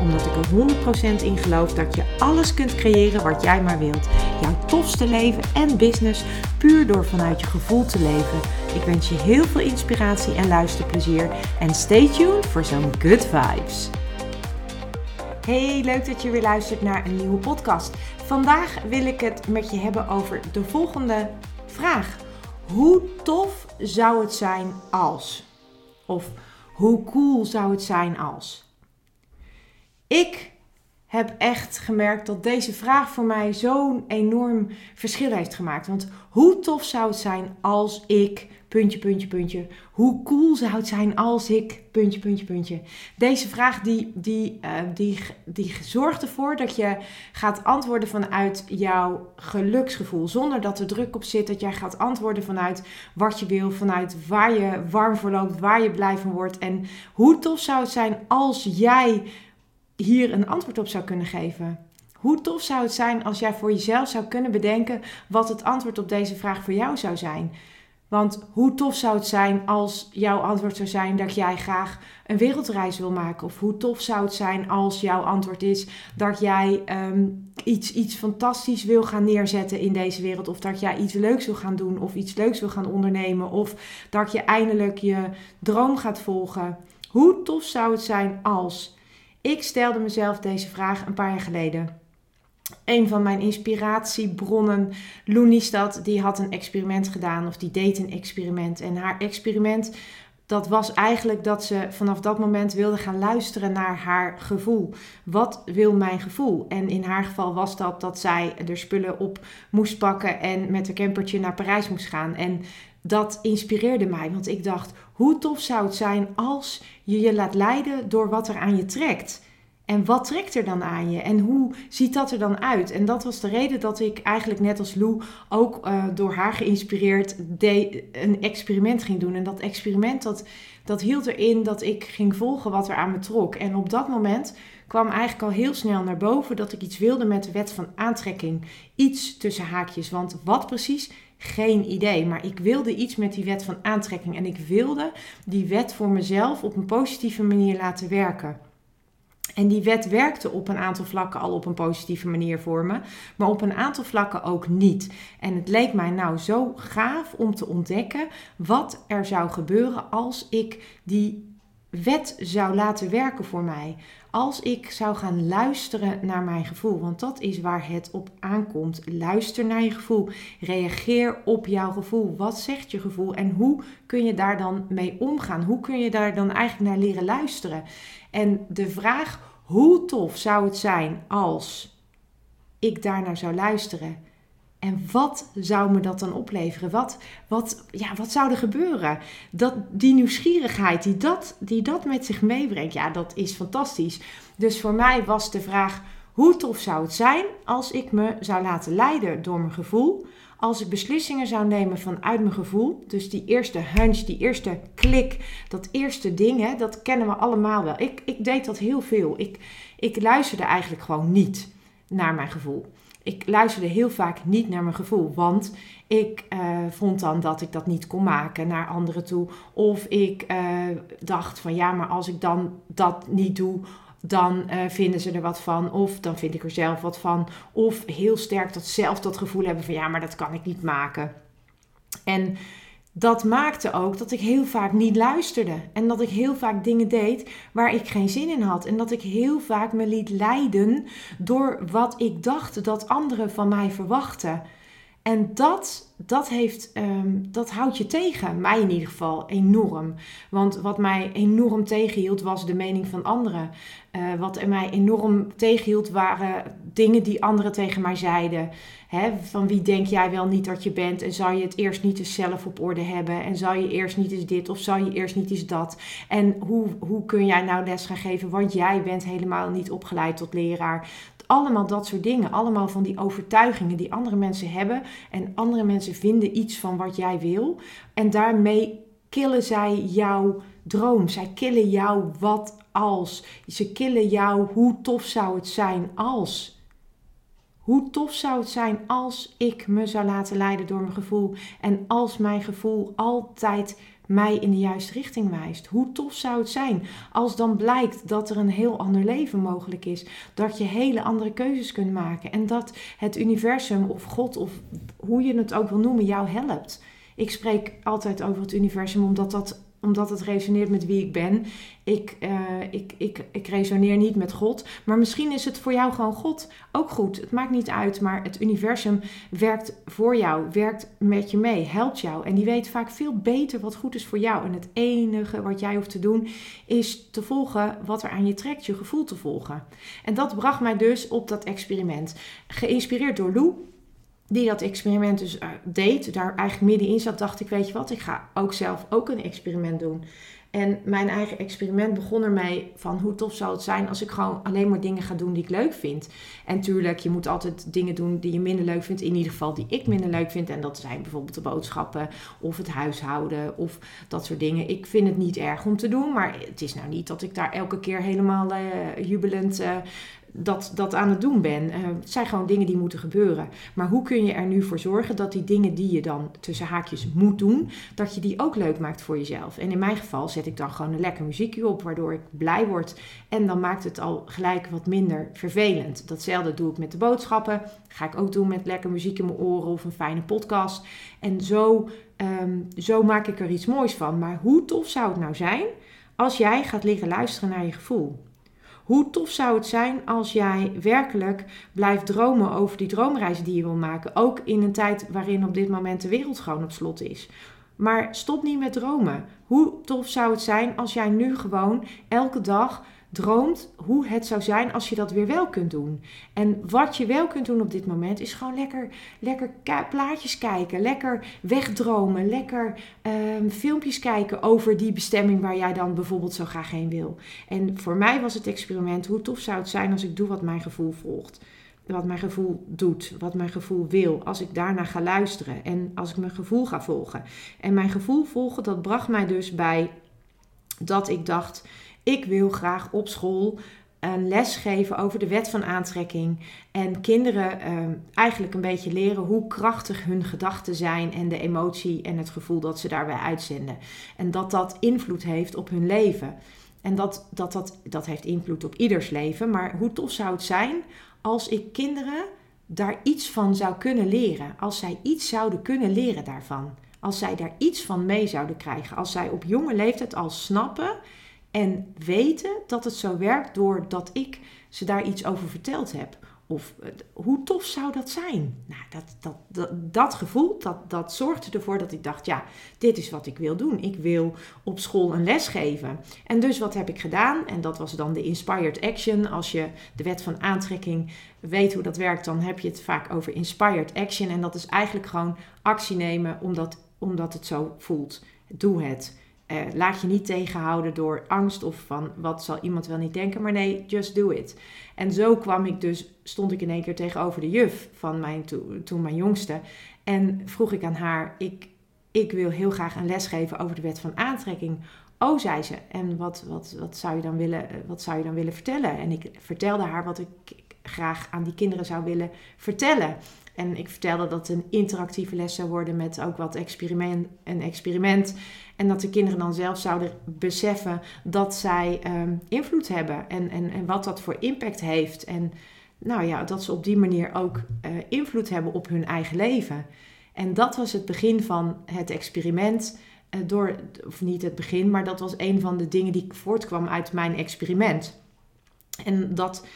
Omdat ik er 100% in geloof dat je alles kunt creëren wat jij maar wilt. Jouw tofste leven en business puur door vanuit je gevoel te leven. Ik wens je heel veel inspiratie en luisterplezier. En stay tuned voor zo'n good vibes. Hey, leuk dat je weer luistert naar een nieuwe podcast. Vandaag wil ik het met je hebben over de volgende vraag. Hoe tof zou het zijn als? Of hoe cool zou het zijn als? Ik heb echt gemerkt dat deze vraag voor mij zo'n enorm verschil heeft gemaakt. Want hoe tof zou het zijn als ik puntje, puntje, puntje. Hoe cool zou het zijn als ik puntje, puntje, puntje. Deze vraag die, die, uh, die, die zorgt ervoor dat je gaat antwoorden vanuit jouw geluksgevoel. Zonder dat er druk op zit. Dat jij gaat antwoorden vanuit wat je wil. Vanuit waar je warm voor loopt. Waar je blij van wordt. En hoe tof zou het zijn als jij hier een antwoord op zou kunnen geven. Hoe tof zou het zijn als jij voor jezelf zou kunnen bedenken wat het antwoord op deze vraag voor jou zou zijn? Want hoe tof zou het zijn als jouw antwoord zou zijn dat jij graag een wereldreis wil maken? Of hoe tof zou het zijn als jouw antwoord is dat jij ehm, iets, iets fantastisch wil gaan neerzetten in deze wereld? Of dat jij iets leuks wil gaan doen of iets leuks wil gaan ondernemen? Of dat je eindelijk je droom gaat volgen? Hoe tof zou het zijn als ik stelde mezelf deze vraag een paar jaar geleden. Een van mijn inspiratiebronnen, Loenistad, die had een experiment gedaan, of die deed een experiment. En haar experiment, dat was eigenlijk dat ze vanaf dat moment wilde gaan luisteren naar haar gevoel. Wat wil mijn gevoel? En in haar geval was dat dat zij er spullen op moest pakken en met een campertje naar Parijs moest gaan. En dat inspireerde mij, want ik dacht, hoe tof zou het zijn als je je laat leiden door wat er aan je trekt. En wat trekt er dan aan je? En hoe ziet dat er dan uit? En dat was de reden dat ik eigenlijk net als Lou ook uh, door haar geïnspireerd een experiment ging doen. En dat experiment dat, dat hield erin dat ik ging volgen wat er aan me trok. En op dat moment kwam eigenlijk al heel snel naar boven dat ik iets wilde met de wet van aantrekking. Iets tussen haakjes. Want wat precies? Geen idee. Maar ik wilde iets met die wet van aantrekking. En ik wilde die wet voor mezelf op een positieve manier laten werken. En die wet werkte op een aantal vlakken al op een positieve manier voor me, maar op een aantal vlakken ook niet. En het leek mij nou zo gaaf om te ontdekken wat er zou gebeuren als ik die wet zou laten werken voor mij. Als ik zou gaan luisteren naar mijn gevoel, want dat is waar het op aankomt. Luister naar je gevoel. Reageer op jouw gevoel. Wat zegt je gevoel en hoe kun je daar dan mee omgaan? Hoe kun je daar dan eigenlijk naar leren luisteren? En de vraag hoe tof zou het zijn als ik daarnaar zou luisteren? En wat zou me dat dan opleveren? Wat, wat, ja, wat zou er gebeuren? Dat, die nieuwsgierigheid die dat, die dat met zich meebrengt, ja, dat is fantastisch. Dus voor mij was de vraag: hoe tof zou het zijn als ik me zou laten leiden door mijn gevoel? Als ik beslissingen zou nemen vanuit mijn gevoel, dus die eerste hunch, die eerste klik, dat eerste ding, hè, dat kennen we allemaal wel. Ik, ik deed dat heel veel. Ik, ik luisterde eigenlijk gewoon niet naar mijn gevoel. Ik luisterde heel vaak niet naar mijn gevoel, want ik uh, vond dan dat ik dat niet kon maken naar anderen toe. Of ik uh, dacht van ja, maar als ik dan dat niet doe, dan uh, vinden ze er wat van. Of dan vind ik er zelf wat van. Of heel sterk dat zelf dat gevoel hebben van ja, maar dat kan ik niet maken. En dat maakte ook dat ik heel vaak niet luisterde. En dat ik heel vaak dingen deed waar ik geen zin in had. En dat ik heel vaak me liet leiden door wat ik dacht dat anderen van mij verwachten. En dat, dat, heeft, um, dat houdt je tegen, mij in ieder geval, enorm. Want wat mij enorm tegenhield was de mening van anderen. Uh, wat mij enorm tegenhield waren dingen die anderen tegen mij zeiden. Hè, van wie denk jij wel niet dat je bent? En zou je het eerst niet eens zelf op orde hebben? En zou je eerst niet eens dit of zou je eerst niet eens dat? En hoe, hoe kun jij nou les gaan geven? Want jij bent helemaal niet opgeleid tot leraar. Allemaal dat soort dingen. Allemaal van die overtuigingen die andere mensen hebben. En andere mensen vinden iets van wat jij wil. En daarmee killen zij jouw droom. Zij killen jou wat als. Ze killen jou hoe tof zou het zijn als. Hoe tof zou het zijn als ik me zou laten leiden door mijn gevoel en als mijn gevoel altijd mij in de juiste richting wijst. Hoe tof zou het zijn als dan blijkt dat er een heel ander leven mogelijk is, dat je hele andere keuzes kunt maken en dat het universum of God of hoe je het ook wil noemen jou helpt. Ik spreek altijd over het universum omdat dat omdat het resoneert met wie ik ben. Ik, uh, ik, ik, ik resoneer niet met God. Maar misschien is het voor jou gewoon God ook goed. Het maakt niet uit, maar het universum werkt voor jou, werkt met je mee, helpt jou. En die weet vaak veel beter wat goed is voor jou. En het enige wat jij hoeft te doen is te volgen wat er aan je trekt, je gevoel te volgen. En dat bracht mij dus op dat experiment. Geïnspireerd door Lou die dat experiment dus uh, deed, daar eigenlijk middenin zat, dacht ik, weet je wat, ik ga ook zelf ook een experiment doen. En mijn eigen experiment begon ermee van hoe tof zou het zijn als ik gewoon alleen maar dingen ga doen die ik leuk vind. En tuurlijk, je moet altijd dingen doen die je minder leuk vindt. In ieder geval die ik minder leuk vind. En dat zijn bijvoorbeeld de boodschappen of het huishouden of dat soort dingen. Ik vind het niet erg om te doen, maar het is nou niet dat ik daar elke keer helemaal uh, jubelend uh, dat, dat aan het doen ben. Uh, het zijn gewoon dingen die moeten gebeuren. Maar hoe kun je er nu voor zorgen dat die dingen die je dan tussen haakjes moet doen, dat je die ook leuk maakt voor jezelf? En in mijn geval zet ik dan gewoon een lekker muziekje op, waardoor ik blij word. En dan maakt het al gelijk wat minder vervelend. Datzelfde doe ik met de boodschappen. Ga ik ook doen met lekker muziek in mijn oren of een fijne podcast. En zo, um, zo maak ik er iets moois van. Maar hoe tof zou het nou zijn als jij gaat liggen luisteren naar je gevoel? Hoe tof zou het zijn als jij werkelijk blijft dromen over die droomreis die je wil maken. Ook in een tijd waarin op dit moment de wereld gewoon op slot is. Maar stop niet met dromen. Hoe tof zou het zijn als jij nu gewoon elke dag droomt hoe het zou zijn als je dat weer wel kunt doen. En wat je wel kunt doen op dit moment is gewoon lekker, lekker plaatjes kijken, lekker wegdromen, lekker um, filmpjes kijken over die bestemming waar jij dan bijvoorbeeld zo graag heen wil. En voor mij was het experiment, hoe tof zou het zijn als ik doe wat mijn gevoel volgt. Wat mijn gevoel doet, wat mijn gevoel wil, als ik daarna ga luisteren en als ik mijn gevoel ga volgen. En mijn gevoel volgen, dat bracht mij dus bij dat ik dacht, ik wil graag op school een les geven over de wet van aantrekking. En kinderen uh, eigenlijk een beetje leren hoe krachtig hun gedachten zijn en de emotie en het gevoel dat ze daarbij uitzenden. En dat dat invloed heeft op hun leven. En dat, dat, dat, dat heeft invloed op ieders leven. Maar hoe tof zou het zijn als ik kinderen daar iets van zou kunnen leren? Als zij iets zouden kunnen leren daarvan. Als zij daar iets van mee zouden krijgen. Als zij op jonge leeftijd al snappen en weten dat het zo werkt doordat ik ze daar iets over verteld heb. Of eh, hoe tof zou dat zijn? Nou, dat, dat, dat, gevoel, dat, dat zorgde ervoor dat ik dacht, ja, dit is wat ik wil doen. Ik wil op school een les geven. En dus wat heb ik gedaan? En dat was dan de inspired action. Als je de wet van aantrekking weet hoe dat werkt, dan heb je het vaak over inspired action. En dat is eigenlijk gewoon actie nemen omdat, omdat het zo voelt. Doe het. Uh, laat je niet tegenhouden door angst of van wat zal iemand wel niet denken, maar nee, just do it. En zo kwam ik dus, stond ik in één keer tegenover de juf van mijn, toen mijn jongste. En vroeg ik aan haar, ik, ik wil heel graag een les geven over de wet van aantrekking. Oh, zei ze, en wat, wat, wat, zou je dan willen, wat zou je dan willen vertellen? En ik vertelde haar wat ik graag aan die kinderen zou willen vertellen. En ik vertelde dat het een interactieve les zou worden met ook wat experiment, een experiment. En dat de kinderen dan zelf zouden beseffen dat zij um, invloed hebben en, en, en wat dat voor impact heeft. En nou ja, dat ze op die manier ook uh, invloed hebben op hun eigen leven. En dat was het begin van het experiment. Uh, door, of niet het begin, maar dat was een van de dingen die voortkwam uit mijn experiment. En dat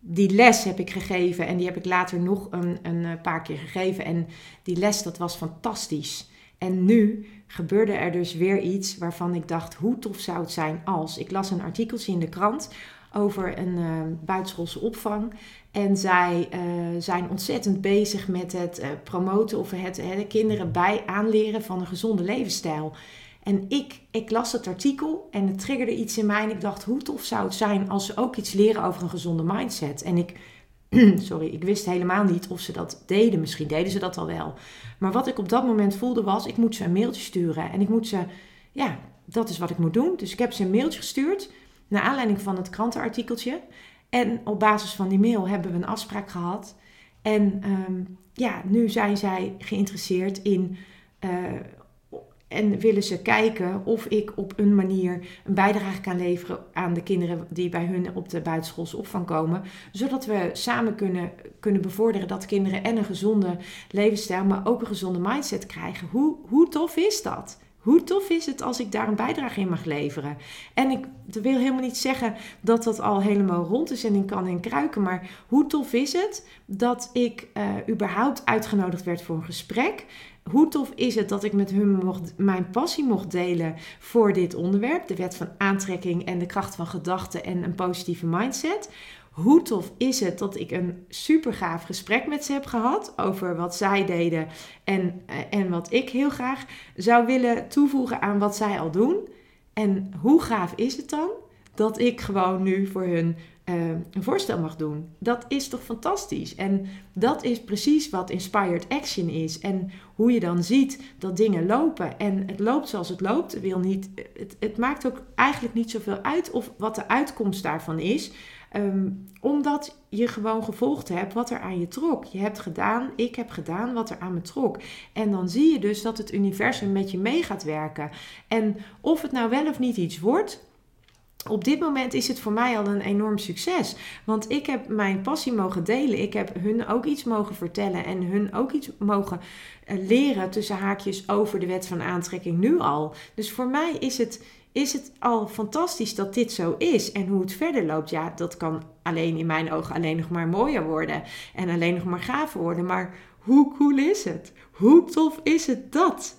die les heb ik gegeven en die heb ik later nog een, een eh, paar keer gegeven. En die les, dat was fantastisch. En nu gebeurde er dus weer iets waarvan ik dacht, hoe tof zou het zijn als... Ik las een artikeltje in de krant over een uh, buitenschoolse opvang. En zij uh, zijn ontzettend bezig met het promoten of het de kinderen bij aanleren van een gezonde levensstijl. En ik, ik las het artikel en het triggerde iets in mij. En ik dacht, hoe tof zou het zijn als ze ook iets leren over een gezonde mindset. En ik, sorry, ik wist helemaal niet of ze dat deden. Misschien deden ze dat al wel. Maar wat ik op dat moment voelde was, ik moet ze een mailtje sturen. En ik moet ze, ja, dat is wat ik moet doen. Dus ik heb ze een mailtje gestuurd. Naar aanleiding van het krantenartikeltje. En op basis van die mail hebben we een afspraak gehad. En um, ja, nu zijn zij geïnteresseerd in uh, en willen ze kijken of ik op een manier een bijdrage kan leveren aan de kinderen die bij hun op de buitenschoolse opvang komen. Zodat we samen kunnen, kunnen bevorderen dat kinderen en een gezonde levensstijl, maar ook een gezonde mindset krijgen. Hoe, hoe tof is dat? Hoe tof is het als ik daar een bijdrage in mag leveren? En ik wil helemaal niet zeggen dat dat al helemaal rond is en in kan en kruiken. Maar hoe tof is het dat ik uh, überhaupt uitgenodigd werd voor een gesprek? Hoe tof is het dat ik met hun mijn passie mocht delen voor dit onderwerp, de wet van aantrekking en de kracht van gedachten en een positieve mindset. Hoe tof is het dat ik een super gaaf gesprek met ze heb gehad over wat zij deden en, eh, en wat ik heel graag zou willen toevoegen aan wat zij al doen. En hoe gaaf is het dan dat ik gewoon nu voor hun uh, een voorstel mag doen. Dat is toch fantastisch? En dat is precies wat inspired action is. En hoe je dan ziet dat dingen lopen. En het loopt zoals het loopt. Wil niet, het, het maakt ook eigenlijk niet zoveel uit of wat de uitkomst daarvan is. Um, omdat je gewoon gevolgd hebt wat er aan je trok. Je hebt gedaan, ik heb gedaan wat er aan me trok. En dan zie je dus dat het universum met je mee gaat werken. En of het nou wel of niet iets wordt, op dit moment is het voor mij al een enorm succes. Want ik heb mijn passie mogen delen. Ik heb hun ook iets mogen vertellen en hun ook iets mogen eh, leren tussen haakjes over de wet van aantrekking nu al. Dus voor mij is het, is het al fantastisch dat dit zo is. En hoe het verder loopt, ja, dat kan alleen in mijn ogen alleen nog maar mooier worden. En alleen nog maar gaver worden. Maar hoe cool is het? Hoe tof is het dat?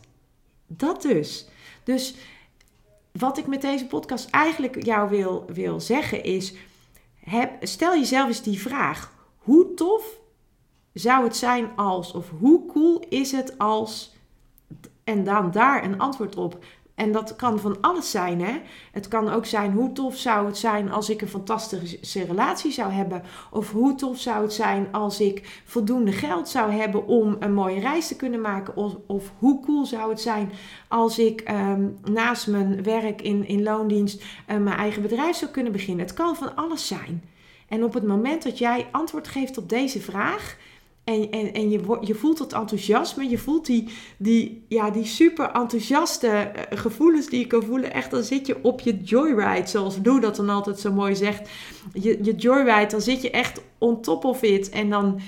Dat dus. Dus wat ik met deze podcast eigenlijk jou wil, wil zeggen is: heb, stel jezelf eens die vraag: hoe tof zou het zijn als, of hoe cool is het als, en dan daar een antwoord op. En dat kan van alles zijn. Hè? Het kan ook zijn hoe tof zou het zijn als ik een fantastische relatie zou hebben. Of hoe tof zou het zijn als ik voldoende geld zou hebben om een mooie reis te kunnen maken. Of, of hoe cool zou het zijn als ik ehm, naast mijn werk in, in loondienst uh, mijn eigen bedrijf zou kunnen beginnen. Het kan van alles zijn. En op het moment dat jij antwoord geeft op deze vraag en, en, en je, je voelt dat enthousiasme, je voelt die, die, ja, die super enthousiaste eh, gevoelens die je kan voelen. Echt, dan zit je op je joyride, zoals Doe dat dan altijd zo mooi zegt. Je, je joyride, dan zit je echt on top of it. En dan,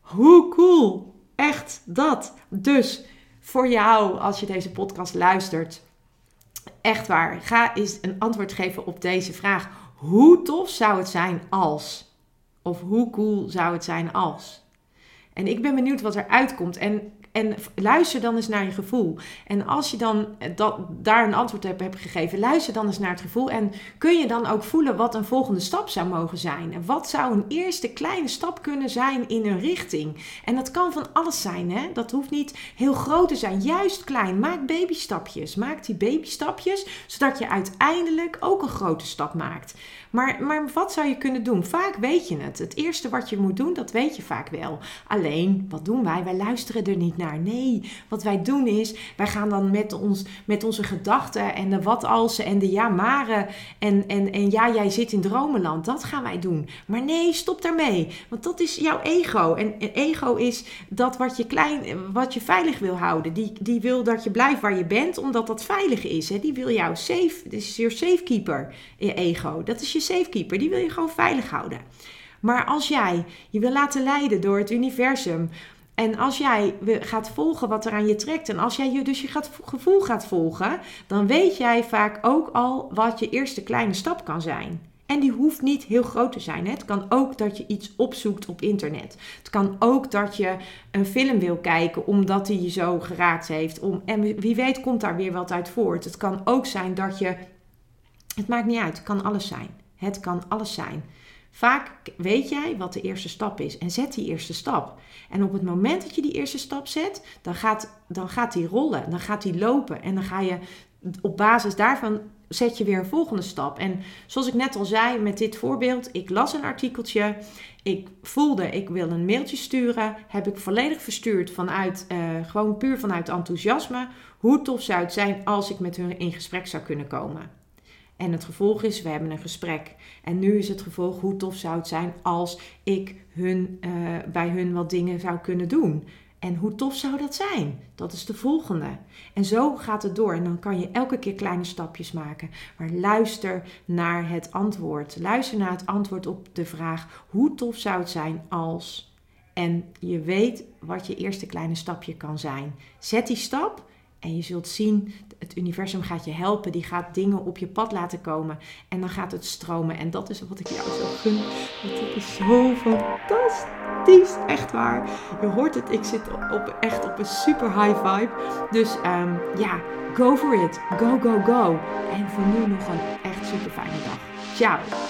hoe cool, echt dat. Dus voor jou, als je deze podcast luistert, echt waar, ga eens een antwoord geven op deze vraag. Hoe tof zou het zijn als? Of hoe cool zou het zijn als? En ik ben benieuwd wat er uitkomt. En, en luister dan eens naar je gevoel. En als je dan dat, daar een antwoord op hebt gegeven, luister dan eens naar het gevoel. En kun je dan ook voelen wat een volgende stap zou mogen zijn? En wat zou een eerste kleine stap kunnen zijn in een richting? En dat kan van alles zijn. Hè? Dat hoeft niet heel groot te zijn. Juist klein. Maak babystapjes. Maak die babystapjes, zodat je uiteindelijk ook een grote stap maakt. Maar, maar wat zou je kunnen doen? Vaak weet je het. Het eerste wat je moet doen, dat weet je vaak wel. Alleen, wat doen wij? Wij luisteren er niet Nee, wat wij doen is, wij gaan dan met, ons, met onze gedachten en de wat alsen en de ja maren en, en, en ja, jij zit in dromenland. Dat gaan wij doen. Maar nee, stop daarmee. Want dat is jouw ego. En, ego is dat wat je klein, wat je veilig wil houden. Die, die wil dat je blijft waar je bent, omdat dat veilig is. Hè? Die wil jou safe, dit is je safekeeper, je ego. Dat is je safekeeper. Die wil je gewoon veilig houden. Maar als jij je wil laten leiden door het universum. En als jij gaat volgen wat er aan je trekt. En als jij je dus je gevoel gaat volgen. Dan weet jij vaak ook al wat je eerste kleine stap kan zijn. En die hoeft niet heel groot te zijn. Hè? Het kan ook dat je iets opzoekt op internet. Het kan ook dat je een film wil kijken omdat die je zo geraakt heeft. Om, en wie weet komt daar weer wat uit voort. Het kan ook zijn dat je. Het maakt niet uit, het kan alles zijn Het kan alles zijn. Vaak weet jij wat de eerste stap is en zet die eerste stap. En op het moment dat je die eerste stap zet, dan gaat, dan gaat die rollen, dan gaat die lopen en dan ga je op basis daarvan zet je weer een volgende stap. En zoals ik net al zei met dit voorbeeld, ik las een artikeltje, ik voelde ik wil een mailtje sturen, heb ik volledig verstuurd vanuit, uh, gewoon puur vanuit enthousiasme. Hoe tof zou het zijn als ik met hun in gesprek zou kunnen komen? En het gevolg is, we hebben een gesprek. En nu is het gevolg, hoe tof zou het zijn als ik hun, uh, bij hun wat dingen zou kunnen doen. En hoe tof zou dat zijn? Dat is de volgende. En zo gaat het door. En dan kan je elke keer kleine stapjes maken. Maar luister naar het antwoord. Luister naar het antwoord op de vraag: hoe tof zou het zijn als. En je weet wat je eerste kleine stapje kan zijn. Zet die stap en je zult zien, het universum gaat je helpen. Die gaat dingen op je pad laten komen. En dan gaat het stromen. En dat is wat ik jou zo gun. Het is zo fantastisch. Echt waar. Je hoort het. Ik zit op, echt op een super high vibe. Dus um, ja, go for it. Go, go, go. En voor nu nog een echt super fijne dag. Ciao.